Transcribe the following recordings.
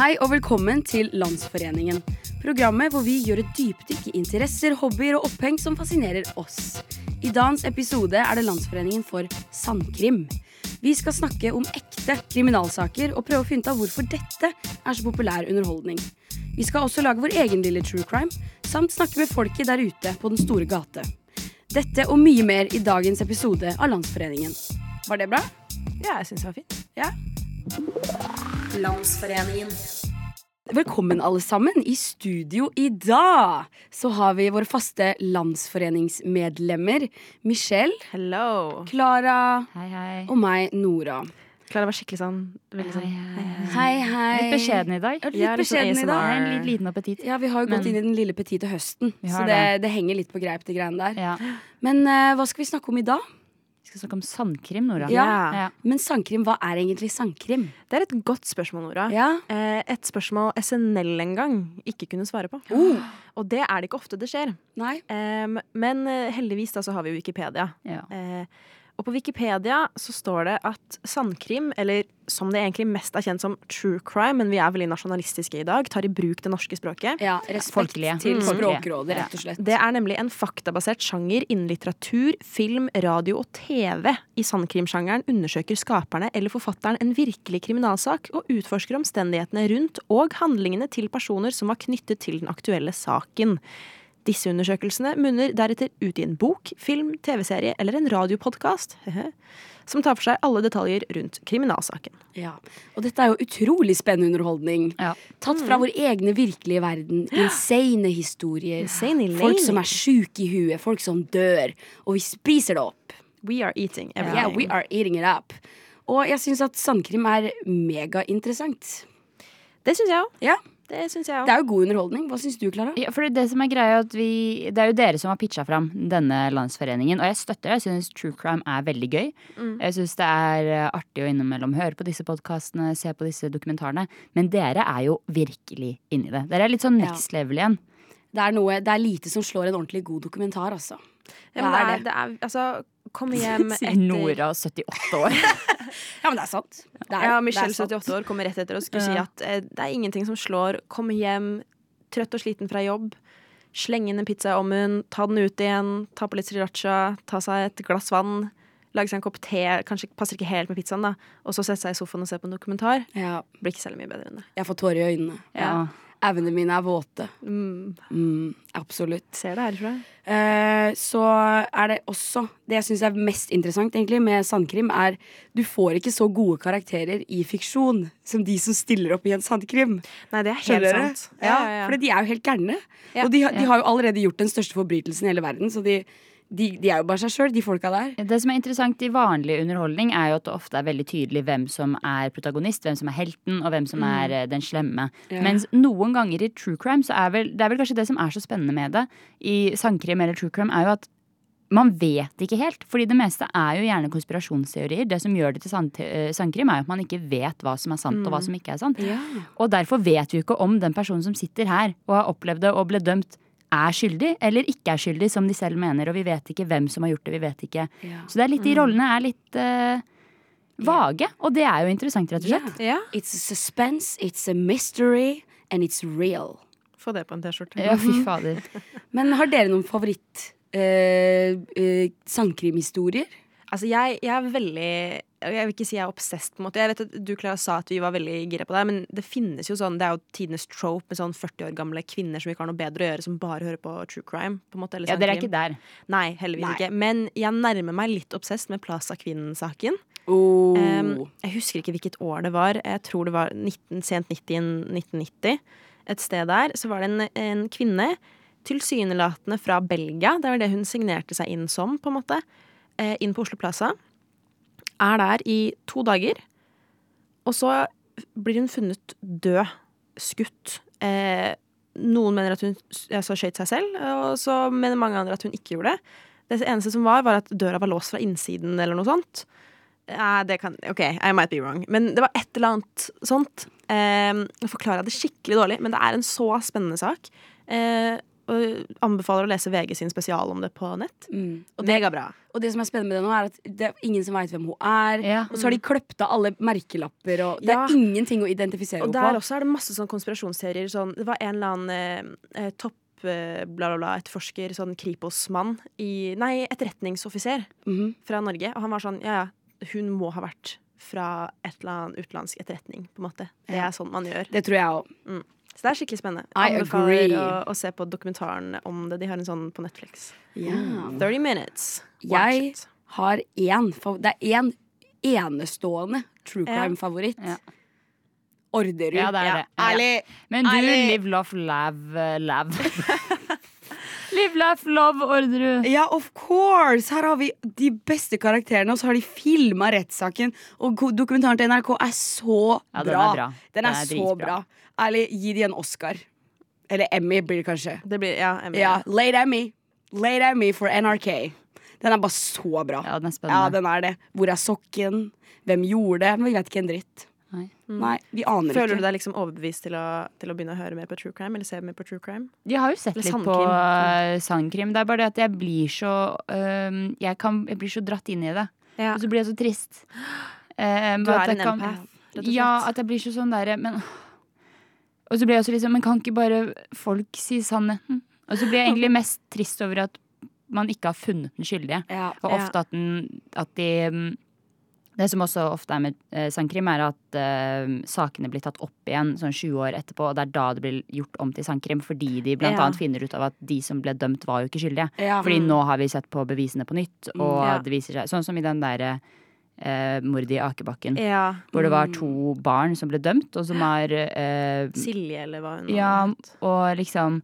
Hei og velkommen til Landsforeningen. Programmet hvor vi gjør et dypdykk i interesser, hobbyer og oppheng som fascinerer oss. I dagens episode er det Landsforeningen for sandkrim. Vi skal snakke om ekte kriminalsaker og prøve å finne ut av hvorfor dette er så populær underholdning. Vi skal også lage vår egen lille true crime, samt snakke med folket der ute på den store gate. Dette og mye mer i dagens episode av Landsforeningen. Var det bra? Ja, jeg syns det var fint. Ja. Landsforeningen. Velkommen, alle sammen. I studio i dag så har vi våre faste landsforeningsmedlemmer. Michelle, Hello. Klara Hei, hei. og meg, Nora. Klara var skikkelig sånn veldig sånn Hei, hei. Litt beskjeden i dag. Litt sånn beskjeden i dag. en litt liten appetitt. Ja, vi har jo gått Men- inn i den lille petite høsten, så det, det henger litt på greip, de greiene der. Ja. Men uh, hva skal vi snakke om i dag? Vi skal snakke om sandkrim, Nora. Ja. Ja. Men sandkrim, hva er egentlig sandkrim? Det er et godt spørsmål, Nora. Ja. Eh, et spørsmål SNL en gang ikke kunne svare på. Og det er det ikke ofte det skjer. Nei? Men eh, heldigvis da så har vi jo Wikipedia. Ja. Og på Wikipedia så står det at sandkrim, eller som det egentlig mest er kjent som true crime, men vi er veldig nasjonalistiske i dag, tar i bruk det norske språket. Ja, respekt Folkelige. til. Språkrådet, rett og slett. Det er nemlig en faktabasert sjanger innen litteratur, film, radio og TV. I sandkrimsjangeren undersøker skaperne eller forfatteren en virkelig kriminalsak og utforsker omstendighetene rundt og handlingene til personer som var knyttet til den aktuelle saken. Disse undersøkelsene munner deretter ut i en bok, film, TV-serie eller en radiopodkast som tar for seg alle detaljer rundt kriminalsaken. Ja, og dette er jo utrolig spennende underholdning. Ja. Tatt fra vår egne virkelige verden. Insane historier. Insane Folk som er sjuke i huet, folk som dør. Og vi spiser det opp. We are eating everything. Yeah, we are eating it up. Og jeg syns at sandkrim er megainteressant. Det syns jeg òg. Ja, Det syns jeg det er jo god underholdning. Hva syns du, Klara? Ja, for det som er greia er at vi, Det er jo dere som har pitcha fram denne landsforeningen. Og jeg støtter det. Jeg syns true crime er veldig gøy. Jeg syns det er eh, artig å innimellom høre på disse podkastene, se på disse dokumentarene. Men dere er jo virkelig inni det. Dere er litt sånn next level igjen. Det er, noe, det er lite som slår en ordentlig god dokumentar, altså. Ja, men det er det er, altså, Kom hjem Sier Nora, 78 år. Ja, men det er sant. Det er, Ja, Michelle, er 78 år, kommer rett etter og skulle si at eh, det er ingenting som slår komme hjem trøtt og sliten fra jobb, slenge inn en pizza i ovnen, ta den ut igjen, ta på litt sriracha, ta seg et glass vann, lage seg en kopp te, kanskje passer ikke helt med pizzaen, da, og så sette seg i sofaen og se på en dokumentar. Ja, Blir ikke særlig mye bedre enn det. jeg får tårer i øynene. Ja. Evnene mine er våte. Mm, Mm, absolutt. ser det herfra. Eh, så er det også Det jeg syns er mest interessant egentlig med sandkrim, er du får ikke så gode karakterer i fiksjon som de som stiller opp i en sandkrim. Nei, det er helt Skjønner sant. Ja, For de er jo helt gærne. Ja. Og de, de Ja. har jo allerede gjort den største forbrytelsen i hele verden, så de, de, de er jo bare seg sjøl, de folka der. Det som er interessant i vanlig underholdning, er jo at det ofte er veldig tydelig hvem som er protagonist, hvem som er helten, og hvem som er eh, den slemme. Ja. Mens noen ganger i true crime, så er vel det er vel kanskje det som er så spennende med det, i sandkrim eller true crime, er jo at man vet ikke helt. Fordi det meste er jo gjerne konspirasjonsteorier. Det som gjør det til sand, eh, sandkrim, er jo at man ikke vet hva som er sant, og hva som ikke er sant. Og derfor vet vi jo ikke om den personen som sitter her og har opplevd det og ble dømt, er skyldig eller ikke er skyldig, som de selv mener. Og vi vet ikke hvem som har gjort det. vi vet ikke. Ja. Så det er litt, de rollene er litt uh, vage, og det er jo interessant, rett og slett. Ja, It's a suspense, it's a mystery, and it's real. få det på en T-skjorte. Ja, fy fader. Men har dere noen favoritt uh, uh, sandkrimhistorier? Altså, jeg, jeg er veldig Jeg vil ikke si jeg er obsessed, på en måte. Jeg vet at Du Clara, sa at vi var veldig gira på det, men det finnes jo sånn Det er jo tidenes trope med sånn 40 år gamle kvinner som ikke har noe bedre å gjøre, som bare hører på true crime. På en måte, Ja, dere er ikke der. Nei, heldigvis Nei. ikke. Men jeg nærmer meg litt obsessed med Plaza Kvinnen-saken. Oh. Um, jeg husker ikke hvilket år det var. Jeg tror det var 19, sent 90, 1990. Et sted der så var det en, en kvinne, tilsynelatende fra Belgia. Det var det hun signerte seg inn som, på en måte. Eh, inn på Oslo Plaza. Er der i to dager. Og så blir hun funnet død. Skutt. Eh, noen mener at hun altså, skjøt seg selv, og så mener mange andre at hun ikke gjorde det. Det eneste som var, var at døra var låst fra innsiden, eller noe sånt. Eh, det kan OK, I might be wrong. Men det var et eller annet sånt. Eh, nå forklarer jeg det skikkelig dårlig, men det er en så spennende sak. Eh, og anbefaler å lese VG sin spesial om det på nett. Mm. Og, det, Megabra. og det som er spennende med det nå, er at det er ingen som veit hvem hun er. Ja. Og så har de kløpt av alle merkelapper, og det Ja. er ingenting å identifisere Og henne der på. også er det masse sånn konspirasjonsteorier. Sånn, det var en eller annen eh, eh, topp eh, bla, bla, bla, etterforsker, sånn Kripos-mann i Nei, etterretningsoffiser Mhm. fra Norge. Og han var sånn Ja, ja, hun må ha vært fra et eller annet utenlandsk etterretning, på en måte. Det er sånn man gjør. Det tror jeg òg. Så det er skikkelig spennende. I Anbefaler agree. å, å se på dokumentaren om det. De har en sånn på Netflix. Yeah. 30 minutes. Watch Jeg it. har én Det er én enestående true crime-favoritt. Ja. Orderud. Ja, det er det. Ja. Ærlig. Men du, Ærlig. live, love, love lav. live, laugh, love, Orderud. Ja, of course! Her har vi de beste karakterene, og så har de filma rettssaken. Og dokumentaren til NRK er så Ja, den bra. er bra. Den er, Den er så bra. Ærlig, gi de en Oscar. Eller Emmy blir det kanskje. Det blir Ja, Emmy. Ja, Late Emmy. Late Emmy for NRK. Den er bare så bra. Ja, den er Ja, den er det. Hvor er sokken? Hvem gjorde det? Men vi vet ikke en dritt. Nei. Nei, vi aner Føler ikke. du deg liksom overbevist til å, til å begynne å høre mer på true crime? Eller se mer på true crime? Jeg har jo sett Eller litt på sandkrim. uh, sandkrim. Det er bare det at jeg blir så uh, jeg, kan, jeg blir så dratt inn i det. Ja. Og så blir jeg så trist. Uh, Du er en kan- empath, rett og slett. Ja, at jeg blir så sånn derre Men Og så blir jeg også liksom Men kan ikke bare folk si sannheten? Og så blir jeg egentlig mest trist over at man ikke har funnet den skyldige. Ja. Og ofte at, den, at de mm, Det som også ofte er med eh, sandkrim, er at eh, sakene blir tatt opp igjen sånn 20 år etterpå, og det er da det blir gjort om til sandkrim, fordi de blant Ja. annet finner ut av at de som ble dømt, var jo ikke skyldige. Ja. Fordi nå har vi sett på bevisene på nytt, og Mm, ja. det viser seg Sånn som i den derre eh, mordet i Akebakken. Ja. Hvor det var to barn som ble dømt, og som er eh, Silje, eller hva hun Ja, og liksom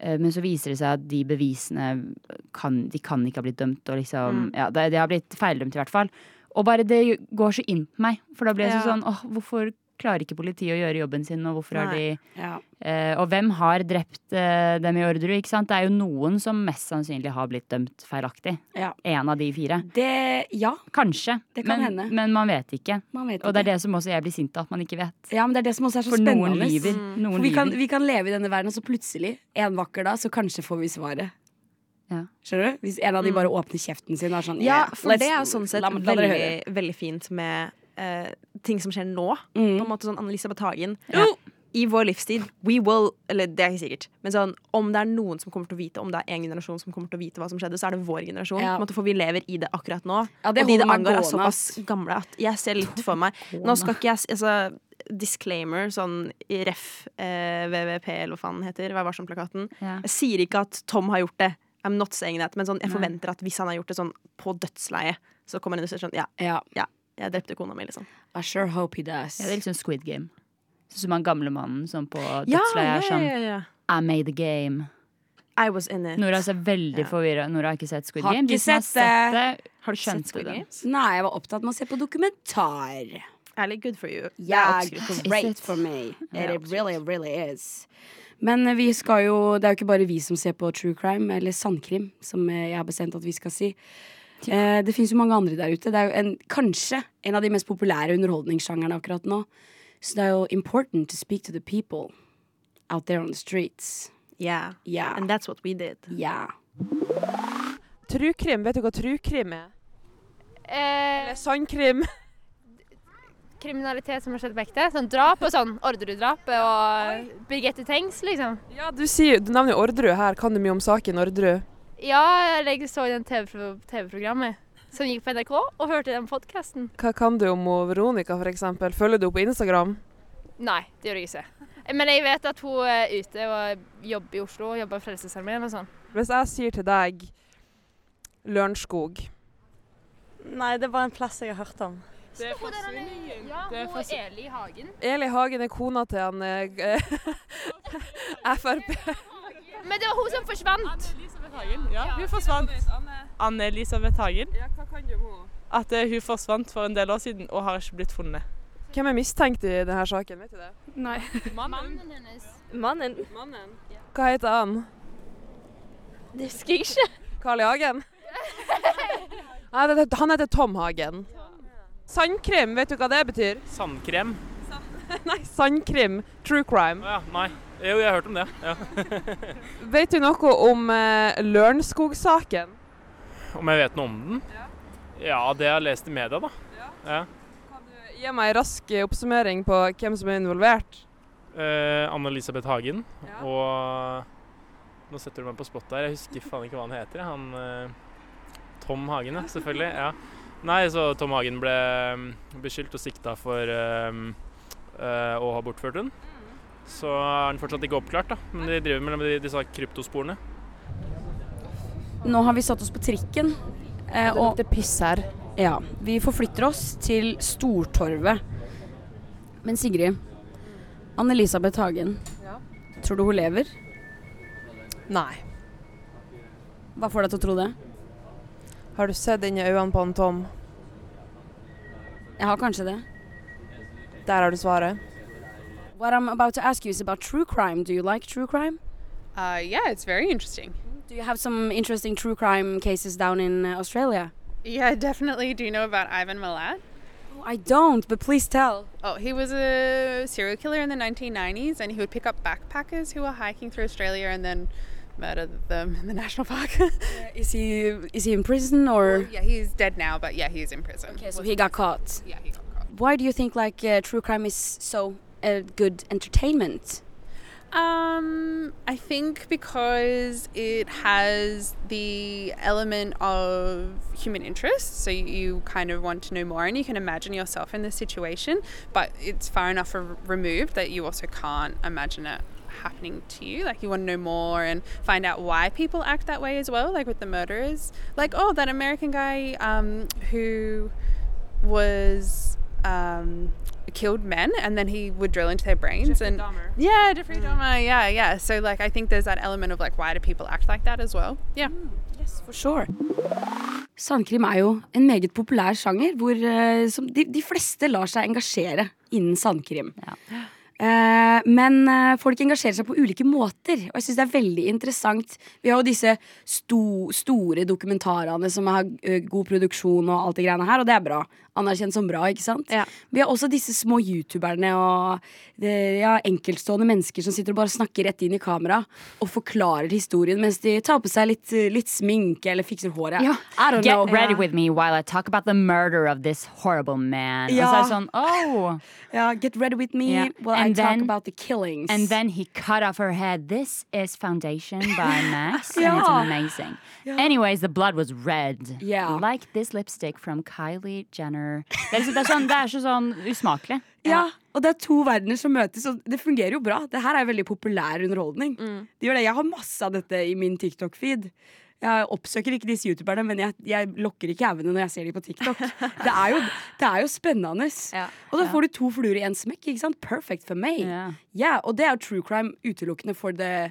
eh, men så viser det seg at de bevisene kan, de kan ikke ha blitt dømt. Og liksom, Mm. ja, de, de har blitt feildømt, i hvert fall. Og bare det går så inn på meg. For da blir jeg Ja. sånn åh, hvorfor klarer ikke politiet å gjøre jobben sin, og hvorfor har de Ja. eh, Og hvem har drept eh, dem i Orderud, ikke sant? Det er jo noen som mest sannsynlig har blitt dømt feilaktig. Ja. En av de fire. Det Ja, Kanskje. Det kan men, hende. men man vet ikke. man vet Og det er det som også jeg blir sint av, at man ikke vet. Ja, men det er det som også er så For noen spennende. lyver. Mm. Noen For vi kan, lyver. vi kan leve i denne verden, og så plutselig, en vakker dag, så kanskje får vi svaret. Ja. Skjønner du? Hvis en av de bare åpner kjeften sin og er sånn Ja, for det er jo sånn sett la- la veldig, veldig fint med uh, ting som skjer nå. Mm. På en måte sånn Anne-Elisabeth Hagen. Ja. I vår livstid, we will Eller det er ikke sikkert, men sånn om det er noen som kommer til å vite, om det er en generasjon som kommer til å vite hva som skjedde, så er det vår generasjon. Ja. På en måte, for vi lever i det akkurat nå. Ja, det og de det angår, er såpass gamle at jeg ser litt for meg Nå skal ikke jeg altså, Disclaimer, sånn i ref, eh, VVP, eller hva faen heter. Vær varsom-plakaten. Ja. Jeg sier ikke at Tom har gjort det. I'm not saying that Men sånn, jeg forventer at hvis han har gjort det sånn på dødsleiet, så kommer han inn og sier sånn Ja, Ja, jeg drepte kona mi, liksom. I sure hope he does. Ja, det er litt sånn Squid Game. Sånn som han gamle mannen som på dødsleie dødsleiet er sånn ja, ja. I made the game. I was in it. Nora er veldig Ja. forvirra Nora har ikke sett Squid Har Game. ikke sett har sett sett det, Har du skjønt Squid det. Games? Nei, jeg var opptatt med å se på dokumentar. Ærlig, good for you. Yeah, great for me. It, It really, really is. Men vi skal jo Det er jo ikke bare vi som ser på true crime, eller sandkrim, som eh, jeg har bestemt at vi skal si. Eh, det fins jo mange andre der ute. Det er jo en, kanskje en av de mest populære underholdningssjangerne akkurat nå. Så det er jo important to speak to the people out there on the streets. Yeah. yeah. And that's what we did. True Trukrim, vet du hva trukrim er? Eh, Eller sandkrim? Kriminalitet som har skjedd på ekte. Sånn drap og sånn. Orderud-drap og Birgitte Tengs, liksom. Ja, du, sier, du nevner jo Orderud her. Kan du mye om saken Orderud? Ja, jeg så i den TV-programmet TV-programmet som gikk på NRK, og hørte den podkasten. Hva kan du om Veronica, eksempel? Følger du henne på Instagram? Nei, det gjør jeg ikke. Men jeg vet at hun er ute og jobber i Oslo, jobber i Frelsesarmeen og sånn. Hvis jeg sier til deg Lørenskog Nei, det er bare en plass jeg har hørt om. Det er forsvinningen. ja, Det er hun fra- Eli Hagen. Eli Hagen er kona til han eh, Frp. Men det var hun som forsvant. Anne-Elisabeth Hagen. Ja, hun forsvant. Anne-Elisabeth Hagen. Ja, hva kan du om henne? At eh, hun forsvant for en del år siden og har ikke blitt funnet. Hvem er mistenkt i denne saken, vet du det? Nei. Mannen hennes. Mannen? Mannen. Hva heter han? Det husker jeg ikke. Carl I. Hagen? Nei, han heter Tom Hagen. Sandkrem, vet du hva det betyr? Sandkrem. Nei, sandkrim. True crime. Ja, nei. Jo, jeg har hørt om det. Ja. Vet du noe om eh, Lørenskog-saken? Om jeg vet noe om den? Ja, det jeg har lest i media, da. Ja. Gi meg en rask eh, oppsummering på hvem som er involvert. Eh, Anne-Elisabeth Hagen og Nå setter du meg på spot der. Jeg husker faen ikke hva han heter. Han eh, Tom Hagen, ja. Selvfølgelig. ja. Nei, så Tom Hagen ble mm, beskyldt og sikta for eh, uh, å ha bortført hun. Så er den fortsatt ikke oppklart, da. Men de driver mellom de- disse kryptosporene. Nå har vi satt oss på trikken. eh, og Det piss her. ja, vi forflytter oss til Stortorvet. Men Sigrid, Anne-Elisabeth Hagen, Ja. tror du hun lever? Nei. Hva får deg til å tro det? Har du sett inn i øynene på han Tom? Jeg har kanskje det. Der har du svaret. What I'm about to ask you is about true crime. Do you like true crime? Uh, yeah, it's very interesting. Do you have some interesting true crime cases down in uh, Australia? Yeah, definitely. Do you know about Ivan Milat? Oh, I don't, but please tell. Oh, he was a serial killer in the 1990s, and he would pick up backpackers who were hiking through Australia and then murder them in the national park. Is he is he in prison or? yeah, he's dead now, but yeah, he's in prison. Okay, so he got caught. Yeah, he got caught. Why do you think like uh, true crime is so uh, good entertainment? Um, I think because it has the element of human interest, so you, you kind of want to know more, and you can imagine yourself in the situation, but it's far enough removed that you also can't imagine it happening to you. Like you want to know more and find out why people act that way as well. Like with the murderers, like oh, that American guy um, who was. Um, killed men and then he would drill into their brains and yeah Jeffrey Dahmer yeah yeah so like I think there's that element of like why do people act like that as well yeah Yes, for sure. Sandkrim er jo en meget populær sjanger hvor eh, som de, de fleste lar seg engasjere innen sandkrim. Eh, men eh, folk engasjerer seg på ulike måter, og jeg syns det er veldig interessant. Vi har jo disse sto, store dokumentarene som har eh, god produksjon og alt det greiene her, og det er bra. Anerkjent som bra, ikke sant? Ja. Vi har også disse små youtuberne og det, ja, enkeltstående mennesker som sitter og bare snakker rett inn i kamera og forklarer historien mens de tar på seg litt, litt sminke eller fikser håret. Ja. I don't Get know. ready with me while I talk about the murder of this horrible man. Og så er Ja. det sånn, oh Ja, get ready with me Yeah. I And talk then- about the killings. And then he cut off her head. This is Foundation by Max, and it's amazing. Anyways, the blood was red. Yeah. Like this lipstick from Kylie Jenner. Det er, liksom- det er, sånn, det er så sånn usmakelig. Ja, og det er to verdener som møtes, og det fungerer jo bra. Det her er veldig populær underholdning. Det gjør det. Jeg har masse av dette i min TikTok-feed. Jeg oppsøker ikke disse youtuberne, men jeg, jeg lokker ikke auene når jeg ser dem på TikTok. Det er jo, det er jo spennende. Ja. Og da får du to fluer i én smekk. ikke sant? Perfect for meg. Ja. Yeah, og det er jo true crime utelukkende for the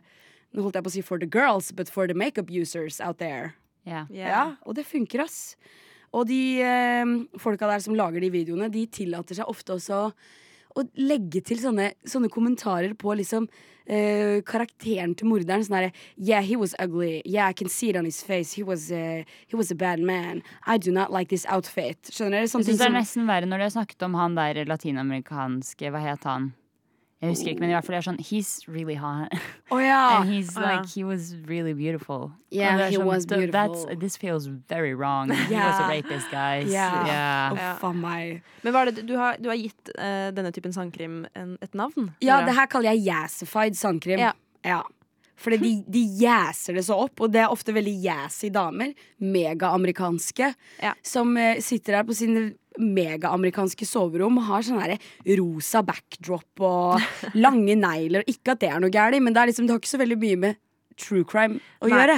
Nå holdt jeg på å si for the girls, but for the makeup users out there. Ja. Ja, og det funker, ass. Og de eh, folka der som lager de videoene, de tillater seg ofte også å legge til sånne, sånne kommentarer på liksom uh, karakteren til morderen. Sånn herre Yeah, he was ugly. Yeah, I can see it on his face. He was, uh, he was a bad man. I do not like this outfit. Skjønner du? Sånne Jeg synes det er nesten verre når du har snakket om han der latinamerikanske Hva het han? Jeg husker ikke, men i hvert fall det er sånn He's really hot. Oh, ja! And he's Å, ja. like, he was really beautiful. Yeah, he sånn, was "Th- That's, beautiful." this feels very wrong. He was a rapist, guys. Yeah. Oh, meg. Men hva er det, du, har, du har gitt uh, denne typen sandkrim en, et navn? Ja, eller? det her kaller jeg yassified sandkrim. Ja. Ja. Fordi de, de jæser det så opp, og det er ofte veldig jazzy damer, megaamerikanske, Ja. som uh, sitter der på sine megaamerikanske soverom har sånn rosa backdrop og lange negler. Ikke at det er noe galt, men det, er liksom, det har ikke så veldig mye med true crime å Nei. gjøre.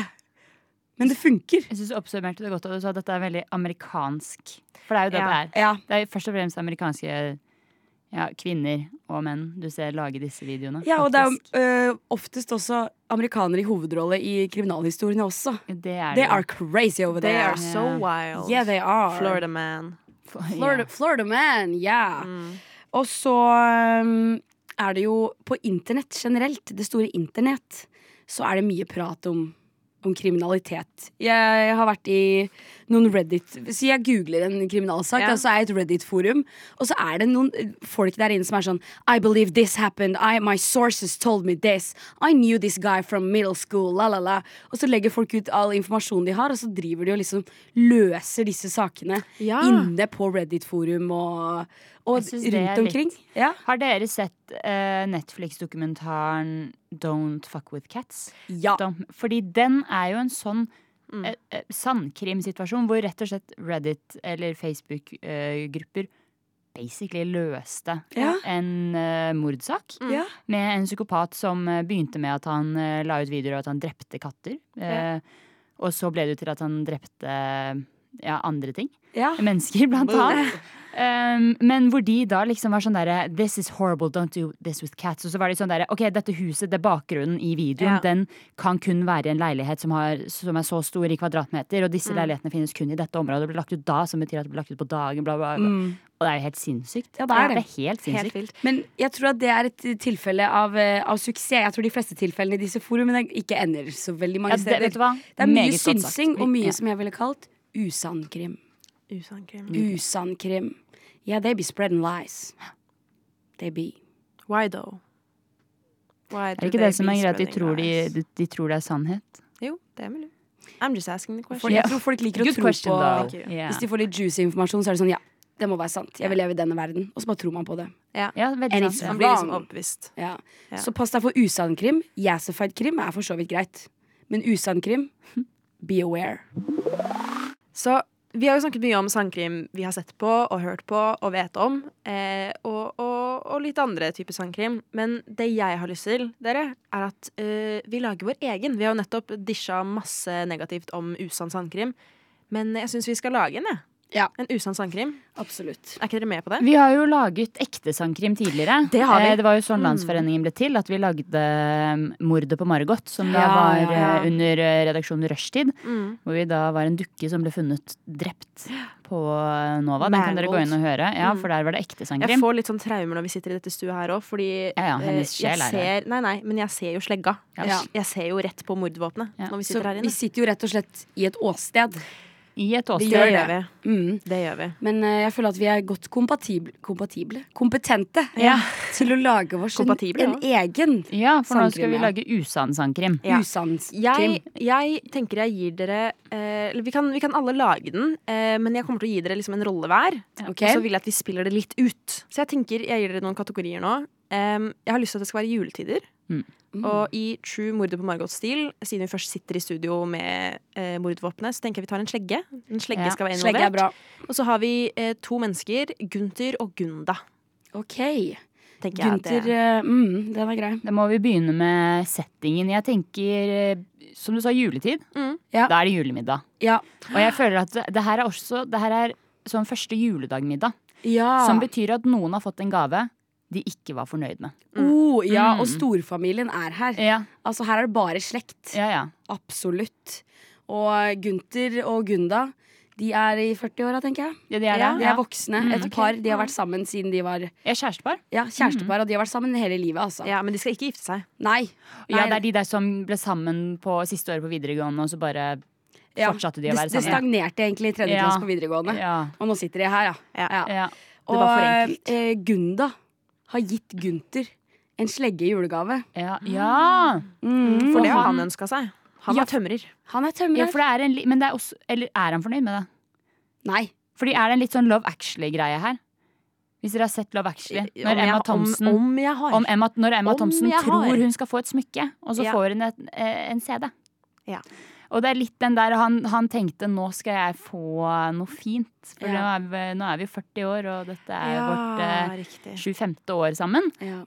Men det funker. Jeg synes du oppsummerte det godt, og du sa at dette er veldig amerikansk. For det er jo det Ja. det er. Ja. Det er først og fremst amerikanske ja, kvinner og menn du ser lage disse videoene. Ja, og det er faktisk. øh, oftest også amerikanere i hovedrolle i kriminalhistoriene også. det er They are crazy over They there. are so wild. Yeah, they are. Florida man. Florida, Florida man, ja. Mm. Og så um, er det jo på internett generelt, det store internett, så er det mye prat om om kriminalitet. Jeg har vært i noen Reddit Så jeg googler en kriminalsak, Ja. og så er jeg et Reddit-forum, og så er det noen folk der inne som er sånn I believe this happened. I, my sources told me this. I knew this guy from middle school. La, la, la. Og så legger folk ut all informasjonen de har, og så driver de og liksom løser disse sakene Ja. inne på Reddit-forum og, og rundt omkring. Ja. Har dere sett uh, Netflix-dokumentaren Don't Fuck With Cats? ja. Don't- Fordi den er jo en sånn Mm. eh, eh, sandkrimsituasjon hvor rett og slett Reddit eller Facebook-grupper basically løste Ja. en uh, mordsak. Ja. Med en psykopat som eh, begynte med at han uh, la ut videoer av at han drepte katter. Eh, Og så ble det til at han drepte ja, andre ting. Ja. Mennesker, blant annet. Um, men hvor de da liksom var sånn derre This is horrible, don't do this with cats. Og så var de sånn derre OK, dette huset, det er bakgrunnen i videoen, Ja. den kan kun være i en leilighet som, har, som er så stor i kvadratmeter, og Mm. disse leilighetene finnes kun i dette området. Det ble lagt ut da, som betyr at det ble lagt ut på dagen, bla, bla, bla. Mm. Og det er jo helt sinnssykt. Ja, det er det. Det er helt sinnssykt. Helt Men jeg tror at det er et tilfelle av, eh, av suksess. Jeg tror de fleste tilfellene i disse forumene ikke ender så veldig mange Ja, det, steder. vet du hva? Det er mye synsing og mye som jeg ville kalt usann krim. Usann krim. Usann krim. Yeah, they be spreading lies. They be. Why though? Why Er det ikke det som er greit? De tror, de, de, de tror det er sannhet? Jo, det er mulig. I'm just asking the question. question. jeg tror folk liker å Good tro question, på. Ja. Hvis de får litt juicy informasjon, så er det sånn ja, det må være sant. Jeg vil leve i denne verden. Og så bare tror man på det. Ja, And sant. Ja. Man blir liksom oppvist. Ja. Ja. Så pass deg for usann krim. Yassified krim er for så vidt greit. Men usann krim, be aware. Så vi har jo snakket mye om sangkrim vi har sett på og hørt på og vet om. Eh, og, og, og litt andre typer sangkrim. Men det jeg har lyst til, dere, er at eh, vi lager vår egen. Vi har jo nettopp disja masse negativt om usann sangkrim. Men jeg syns vi skal lage en, jeg. Ja. En usann sandkrim? Absolutt. Er ikke dere med på det? Vi har jo laget ekte sandkrim tidligere. Det har vi. Eh, Det var jo sånn Mm. Landsforeningen ble til, at vi lagde um, Mordet på Margot, som da Ja, var ja, ja. eh, under eh, redaksjonen Rushtid. Mm. Hvor vi da var en dukke som ble funnet drept på eh, Nova. Den kan dere gå inn og høre. Ja, Mm. for der var det ekte Jeg får litt sånn traumer når vi sitter i dette stuet her òg, fordi Ja, ja, hennes sjel jeg er ser Nei, nei, men jeg ser jo slegga. Ja. Jeg, ser jo rett på mordvåpenet Ja. når vi Så sitter her vi sitter jo rett og slett i et åsted. I et åsted. Det gjør vi. Mm. Det gjør vi. Men uh, jeg føler at vi er godt kompatible, kompatible? kompetente Ja. til å lage vår en, en egen ja, for nå skal vi ja. lage usann sangkrim. Ja. Jeg, jeg tenker jeg gir dere uh, eller vi, kan, vi kan alle lage den, uh, men jeg kommer til å gi dere liksom en rolle hver. Okay. Og så vil jeg at vi spiller det litt ut. Så jeg tenker jeg gir dere noen kategorier nå. Um, jeg har lyst til at det skal være juletider. Mm. Og i true mordet på Margot-stil, siden vi først sitter i studio med eh, mordvåpenet, så tenker jeg vi tar en slegge. En slegge Ja, skal være Slegge er involvert. bra. Og så har vi eh, to mennesker, Gunther og Gunda. OK. Tenker jeg Gunther, det eh, mm, den er grei. Da må vi begynne med settingen. Jeg tenker, eh, som du sa, juletid. Mm. Ja. Da er det julemiddag. Ja. Og jeg føler at det, det her er også Det her er sånn første juledagmiddag. ja. Som betyr at noen har fått en gave de ikke var fornøyd med. Oh, ja, Mm. og storfamilien er her. Ja, Altså Her er det bare slekt. ja, ja. Absolutt. Og Gunther og Gunda de er i 40-åra, tenker jeg. ja de er Ja, det. De er voksne. Mm, Et par. De har vært sammen siden de var er kjærestepar. ja, kjærestepar. Og de har vært sammen hele livet, altså. Ja, men de skal ikke gifte seg. Nei. Ja, det er de der som ble sammen på siste året på videregående, og så bare fortsatte de å være sammen. det stagnerte egentlig i tredje Ja. klasse på videregående. Ja, Og nå sitter de her, ja. Ja. ja. Og var for enkelt. eh, Gunda har gitt Gunther en slegge i julegave. ja. ja. Mm, For det har han- ønska seg. Han Ja. var tømrer. Han er ja tømrer. for det er en Men det er også Eller er han fornøyd med det? Nei. Fordi er det en litt sånn Love Actually-greie her? Hvis dere har sett Love Actually. Når Om jeg- Emma Thompson om, om jeg har. om Emma, når Emma Om Thompson tror har. hun skal få et smykke, og så Ja. får hun et, eh, en CD. Ja. Og det er litt den der han, han tenkte nå skal jeg få noe fint. For Ja. nå, er vi, nå er vi 40 år, og dette er ja, vårt eh, riktig. 25. år sammen. Ja.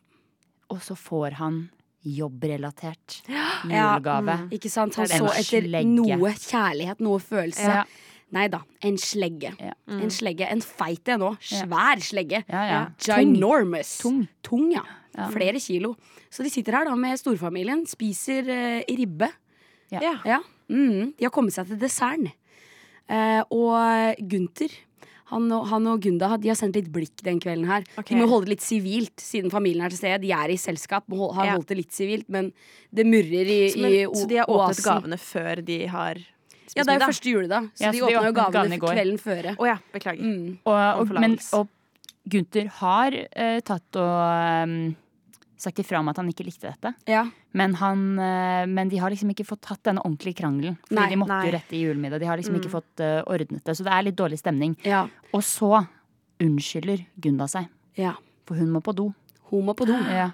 Og så får han jobbrelatert Ja, Mm. Ikke sant? Han så etter slegge. noe kjærlighet, noe følelse. Ja. Nei da, en slegge. Ja. En slegge, en feit en òg. Svær slegge. Ja, ja. Ginormous. Tung. Tung, ja. Ja. Flere kilo. Så de sitter her da med storfamilien, spiser eh, ribbe. Ja. Ja. Mm, de har kommet seg til desserten. Eh, og Gunther Han og, han og Gunda de har sendt litt blikk den kvelden her. Okay. De må holde det litt sivilt, siden familien er til stede. De er i selskap, må har Ja. holdt det litt sivilt, men det murrer i, Så, men, i så de har åpnet gavene før de har spist Ja, det er jo første juledag, så Ja, de så de åpna jo gavene gavene kvelden før. Å ja, beklager. Mm. Og, og, men, og Gunther har uh, tatt og um, sagt ifra om at han ikke likte dette. Ja. Men, han, eh, men de har liksom ikke fått tatt denne ordentlige krangelen. Fordi Nei, de måtte nei. jo rette i julemiddag. De har liksom ikke Mm. fått eh, ordnet det. Så det er litt dårlig stemning. ja. Og så unnskylder Gunda seg. ja. For hun må på do. Hun må på do. Ja.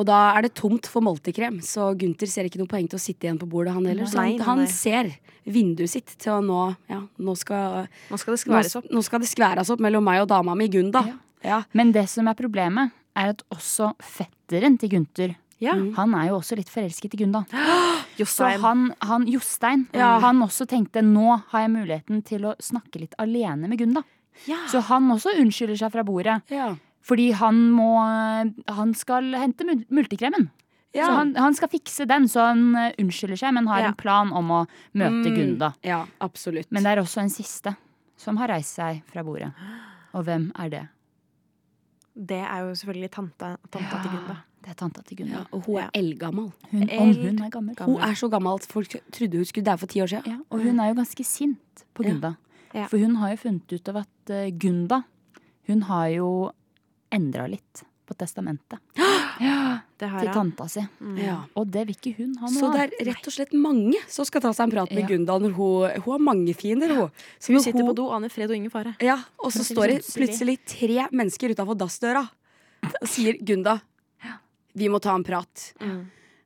Og da er det tomt for multikrem, så Gunther ser ikke noe poeng til å sitte igjen på bordet, han heller. Så han, nei, han ser vinduet sitt til å nå Ja, nå skal, Nå skal det skværes opp. nå skal det skværes opp mellom meg og dama mi, Gunda. Ja. Ja. Men det som er problemet, er at også fetteren til Gunther Ja. Han er jo også litt forelsket i Gunda. Så han, han Jostein, Ja. han også tenkte nå har jeg muligheten til å snakke litt alene med Gunda. Ja. Så han også unnskylder seg fra bordet. Ja. Fordi han må Han skal hente multekremen. Ja. Så han, han skal fikse den, så han eh, unnskylder seg, men har Ja. en plan om å møte Mm, Gunda. Ja, absolutt. Men det er også en siste som har reist seg fra bordet. Og hvem er det? Det er jo selvfølgelig tanta, tanta til Gunda. Det er tanta til Gunda. ja, og hun er Ja. eldgammel. Hun, El, hun er gammel. Hun er så gammel at folk trodde hun skulle dø for ti år siden. Ja, og hun er jo ganske sint på Gunda. Ja. For hun har jo funnet ut av at eh, Gunda Hun har jo endra litt på testamentet Det har til tanta si. Ja. Og det vil ikke hun ha Så det er rett og slett mange som skal ta seg en prat med Ja. Gunda når hun Hun har mange fiender, hun. Så Hun sitter sitter på do, aner fred og ingen fare. Ja, og så står det plutselig. tre mennesker utafor dassdøra og sier Gunda, vi må ta en prat.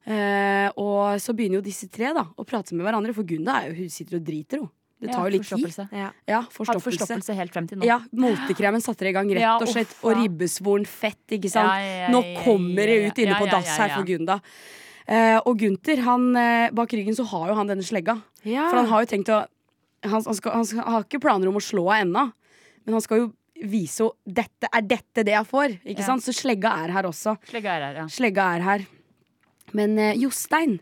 Eh, og så begynner jo disse tre da å prate med hverandre, for Gunda er jo, hun sitter og driter, hun. Det tar jo litt tid. forstoppelse. Ja. Ja, forstoppelse. forstoppelse. forstoppelse helt frem til nå. Ja, Motekremen satte det i gang, rett og slett. Og ribbesvoren fett, ikke sant. Nå kommer det ut inne på dass her for Gunda. Uh, og Gunther, han, uh, bak ryggen så har jo han denne slegga. For han har jo tenkt å Han, han, skal, han, skal, han har ikke planer om å slå henne ennå, men han skal jo vise henne dette er dette det jeg får. Ikke sant? Så slegga er her også. Slegga er her, ja. Slegga er her. Men uh, Jostein,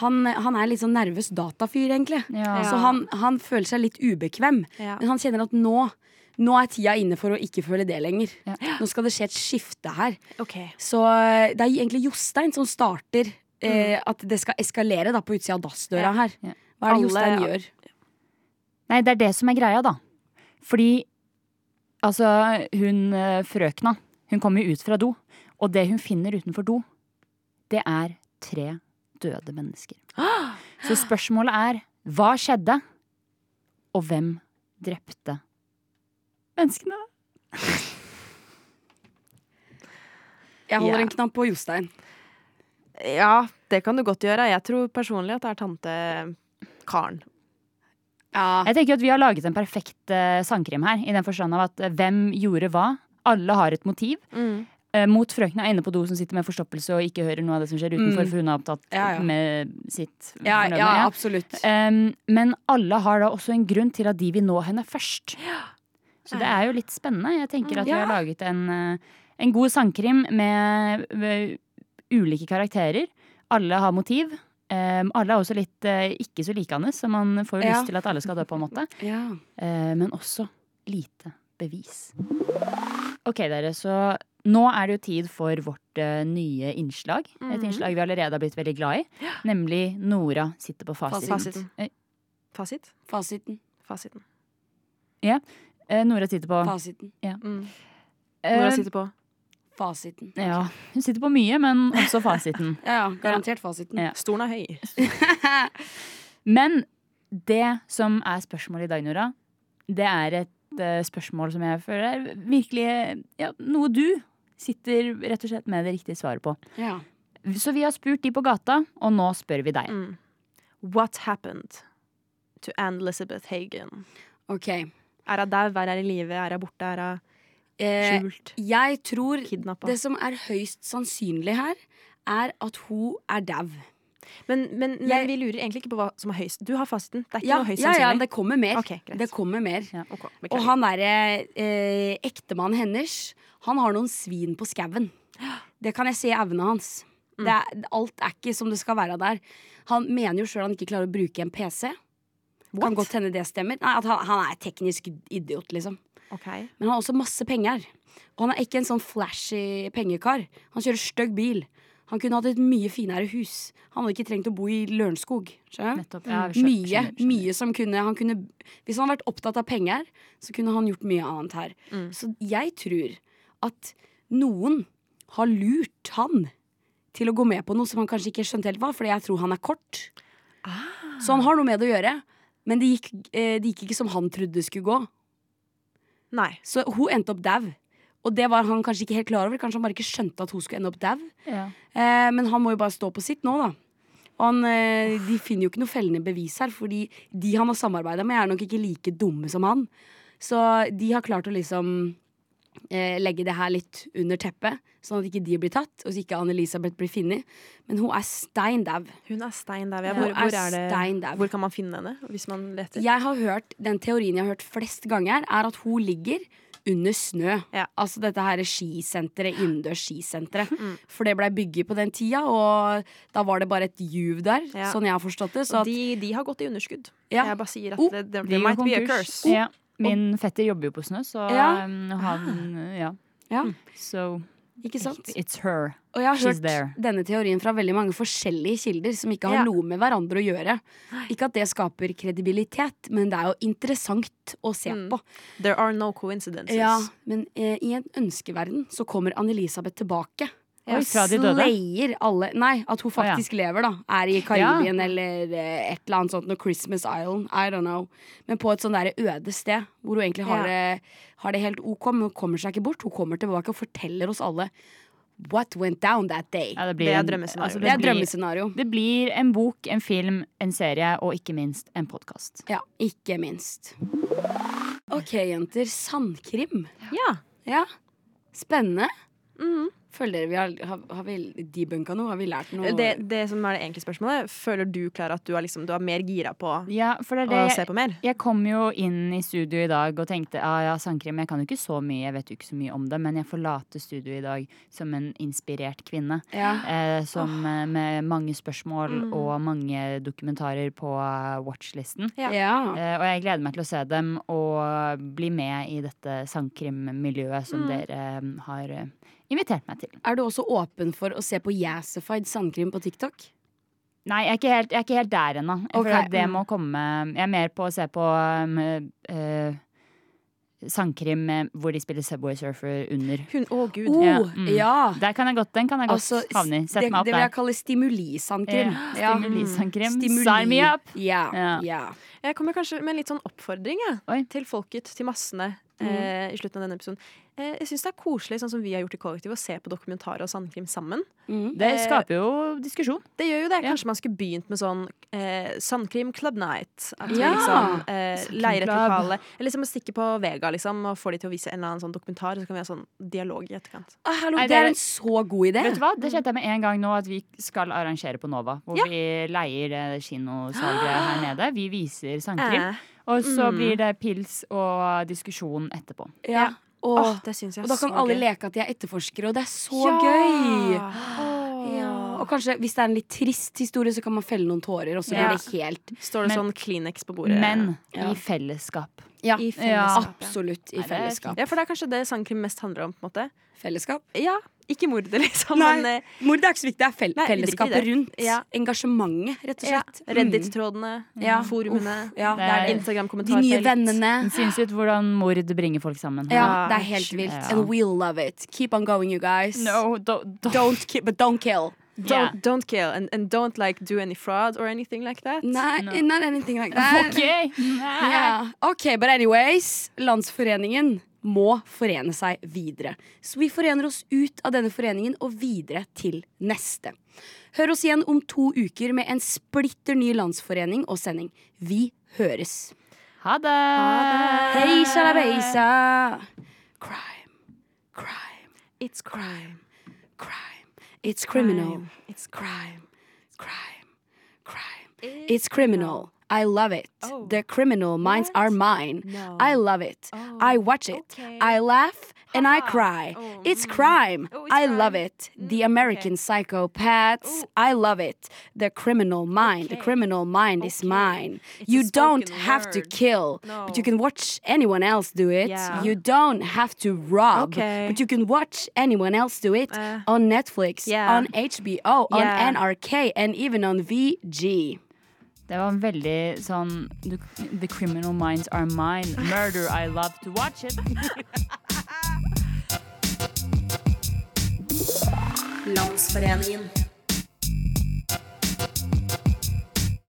han, han er litt sånn nervøs datafyr, egentlig. Ja. Så han, han føler seg litt ubekvem. Ja. Men han kjenner at nå nå er tida inne for å ikke føle det lenger. Ja. Nå skal det skje et skifte her. Okay. Så eh, det er egentlig Jostein som starter eh, at det skal eskalere da, på utsida av dassdøra her. Ja. Hva er det Alle- Jostein gjør? Nei, det er det som er greia, da. Fordi altså, hun eh, frøkna, hun kommer jo ut fra do. Og det hun finner utenfor do, det er tre døde mennesker. Så spørsmålet er hva skjedde, og hvem drepte menneskene? Jeg holder yeah. en knapp på Jostein. Ja, det kan du godt gjøre. Jeg tror personlig at det er tante Karen. Ja. Jeg tenker at Vi har laget en perfekt uh, sangkrim her, i den forstand av at uh, hvem gjorde hva? Alle har et motiv. Eh, mot frøkna inne på do som sitter med forstoppelse og ikke hører noe av det som skjer utenfor, Mm. for hun er opptatt Ja, ja. med sitt Ja, ja, ja. absolutt. Um, men alle har da også en grunn til at de vil nå henne først. Så det er jo litt spennende. Jeg tenker at vi har laget en, eh, en god sangkrim med, med ulike karakterer. Alle har motiv. Um, alle er også litt uh, ikke så likende, så man får jo Ja. lyst til at alle skal dø, på en måte. Ja. Eh, men også lite bevis. Ok, dere, så nå er det jo tid for vårt uh, nye innslag. Et Mhm. innslag vi allerede har blitt veldig glad i. Nemlig Nora sitter på fasiten. Fasiten. Eh, Fasit? Fasiten. Fasiten. eh, Nora sitter på Fasiten. Mm. eh, Nora sitter på Fasiten. Ja, hun sitter på mye, men også fasiten. Ja, ja, garantert fasiten. Ja. Stolen er høy. Men det som er spørsmålet i dag, Nora, det er et spørsmål som jeg føler er virkelig ja, noe du sitter rett og slett med det riktige svaret på. Ja. Så vi har spurt de på gata, og nå spør vi deg. Mm. What happened to Anne Elizabeth Hagen? OK. Er hun dau? Er hun i live? Er hun borte? Er hun Eh, skjult? jeg tror Kidnappa? det som er høyst sannsynlig her, er at hun er dau. Men, men, men Jeg- vi lurer egentlig ikke på hva som er høyst. Du har fasiten. Det er ikke Ja, noe høyst ja, ja, det kommer mer. Okay, det kommer mer. Ok, Og han derre eh, ektemannen hennes, han har noen svin på skauen. Det kan jeg se i evnene hans. Mm. Det er, alt er ikke som det skal være der. Han mener jo sjøl han ikke klarer å bruke en PC. Kan godt hende det stemmer. Nei, at han, han er teknisk idiot, liksom. Okay. Men han har også masse penger. Og han er ikke en sånn flashy pengekar. Han kjører stygg bil. Han kunne hatt et mye finere hus. Han hadde ikke trengt å bo i Lørenskog. Ja, mye, mye som kunne, han kunne Hvis han hadde vært opptatt av penger, så kunne han gjort mye annet her. Mm. Så jeg tror at noen har lurt han til å gå med på noe som han kanskje ikke skjønte helt hva, fordi jeg tror han er kort. Ah. Så han har noe med det å gjøre. Men det gikk, eh, det gikk ikke som han trodde det skulle gå. Nei. Så hun endte opp dau. Og det var han kanskje ikke helt klar over. Kanskje han bare ikke skjønte at hun skulle ende opp dau. Ja. Eh, men han må jo bare stå på sitt nå, da. Og han, eh, de finner jo ikke noe fellende bevis her, fordi de han har samarbeida med, er nok ikke like dumme som han. Så de har klart å liksom eh, legge det her litt under teppet, sånn at ikke de blir tatt, og så ikke Anne-Elisabeth blir funnet. Men hun er stein dau. Hun er stein dau. Ja, Hvor, hvor, er det, hvor kan man finne henne hvis man leter? Jeg har hørt, Den teorien jeg har hørt flest ganger, er at hun ligger under snø. Ja. Altså dette her skisenteret, innendørs skisenteret. Mm. For det blei bygget på den tida, og da var det bare et juv der, Ja. sånn jeg har forstått det. Så Og at, de, de har gått i underskudd. Ja. Jeg bare sier at Oh, det, det, De det might be a curse. Oh. Ja. Min fetter jobber jo på Snø, så Ja. um, han Ja. ja, So ikke sant? it's her. Og jeg har She's hørt there. denne teorien fra veldig mange forskjellige kilder som ikke har Ja. noe med hverandre å gjøre. Ikke at det skaper kredibilitet, men det er jo interessant å se Mm. på. There are no coincidences. Ja, men eh, i en ønskeverden så kommer Anne-Elisabeth tilbake. Og slayer alle Nei, at hun Å, ja. faktisk lever, da. Er i Karibien eller eh, et eller annet sånt. Noe Christmas Island. I don't know. Men på et sånn der øde sted hvor hun egentlig har, Ja. det, har det helt OK. Men hun kommer seg ikke bort. Hun kommer tilbake og forteller oss alle what went down that day. Ja, det, blir Det er drømmescenario. altså, Det er blir- drømmescenario. Det blir en bok, en film, en serie og ikke minst en podkast. Ja, ikke minst. OK, jenter. Sandkrim. Ja. Ja. Spennende. Mhm. Føler dere vi har, har, har vi debunka noe? Har vi lært noe? Det, det som er det egentlige spørsmålet, føler du Klara, at du er, liksom, du er mer gira på Ja, for det er å se på mer? Jeg kom jo inn i studio i dag og tenkte ah, ja, sangkrim, jeg kan jo ikke så mye, jeg vet jo ikke så mye om det, men jeg forlater studio i dag som en inspirert kvinne. Ja. Eh, som oh. med mange spørsmål Mm. og mange dokumentarer på eh, watchlisten. Ja. ja. Eh, og jeg gleder meg til å se dem og bli med i dette sangkrimmiljøet som Mm. dere eh, har invitert meg til. Er du også åpen for å se på Yassified sandkrim på TikTok? Nei, jeg er ikke helt, jeg er ikke helt der ennå. Jeg Ok, Det mm. må komme Jeg er mer på å se på um, uh, sangkrim eh, hvor de spiller Subway Surfer under. Hun, å gud. Oh, Ja, ja. mm. Der kan jeg godt, den kan jeg godt Altså, havne i. det, Sett meg opp det vil jeg der. kalle stimulisandkrim. Ja, stimulisandkrim. Stimuli. Sign me up! Yeah. Ja. ja. Jeg kommer kanskje med en litt sånn oppfordring til folket, til massene, eh, i slutten av denne episoden. Eh, jeg syns det er koselig, sånn som vi har gjort i kollektiv, å se på dokumentarer og sandkrim sammen. Mm. Det Eh, skaper jo diskusjon. Det gjør jo det. Ja. Kanskje man skulle begynt med sånn eh, Sandkrim Club Night. At vi Ja. liksom eh, leier et lokale. Eller liksom å stikke på Vega liksom, og få de til å vise en eller annen sånn dokumentar, så kan vi ha sånn dialog i etterkant. Ah, hallo, Nei, det er det- en så god idé. Vet du hva? Det kjente jeg med en gang nå at vi skal arrangere på Nova. Hvor Ja. vi leier det kinosalget her nede. Vi viser sandkrim. Eh, Og så Mm. blir det pils og diskusjon etterpå. Ja. Og, åh, det synes jeg og da kan så alle gøy. leke at de er etterforskere, og det er så Ja! gøy! Ja. Og kanskje hvis det er en litt trist historie, så kan man felle noen tårer, og så Ja. blir det helt Står det Men- sånn Kleenex på bordet? Men Ja. i fellesskap. Ja, I fellesskap. Ja. absolutt i er fellesskap. ja, for det er kanskje det sangkrim mest handler om, på en måte. Fellesskap? Ja, ikke mordet, liksom, Nei. men mordet Mord er ikke så viktig, det er fel Nei, fellesskapet det. rundt. Ja. Engasjementet, rett og slett. Ja. Reddit-trådene, Ja. forumene, det. De nye vennene. Det syns ut hvordan mord bringer folk sammen. Ja, Ja. det er helt vilt. Ja. And we'll love it. Keep on going, you guys. No, don't, don't. Don't ki but don't kill. Don't, Yeah. don't kill, and, and don't like do any fraud or anything like that. Nei, No. not anything like that. Okay. Yeah. OK, but anyways. Landsforeningen må forene seg videre. Så vi forener oss ut av denne foreningen og videre til neste. Hør oss igjen om to uker med en splitter ny landsforening og sending. Vi høres. Ha det! Hei, shalabeisa. Crime, crime, It's crime. crime. It's criminal. It's Crime, crime, crime. It's criminal. I love it. Oh. The criminal minds are mine. No. I love it. Oh, I watch it. okay. I laugh and I cry. It's crime. I love it. The American psychopaths. I love it. The criminal mind. The criminal mind is mine. You don't have to word. kill, but you can watch anyone else do it. Yeah. You don't have to rob, Okay. but you can watch anyone else do it Uh, on Netflix, yeah. on HBO, on NRK, and even on VG. Det var veldig sånn the, the criminal minds are mine. Murder, I love to watch it. Landsforeningen.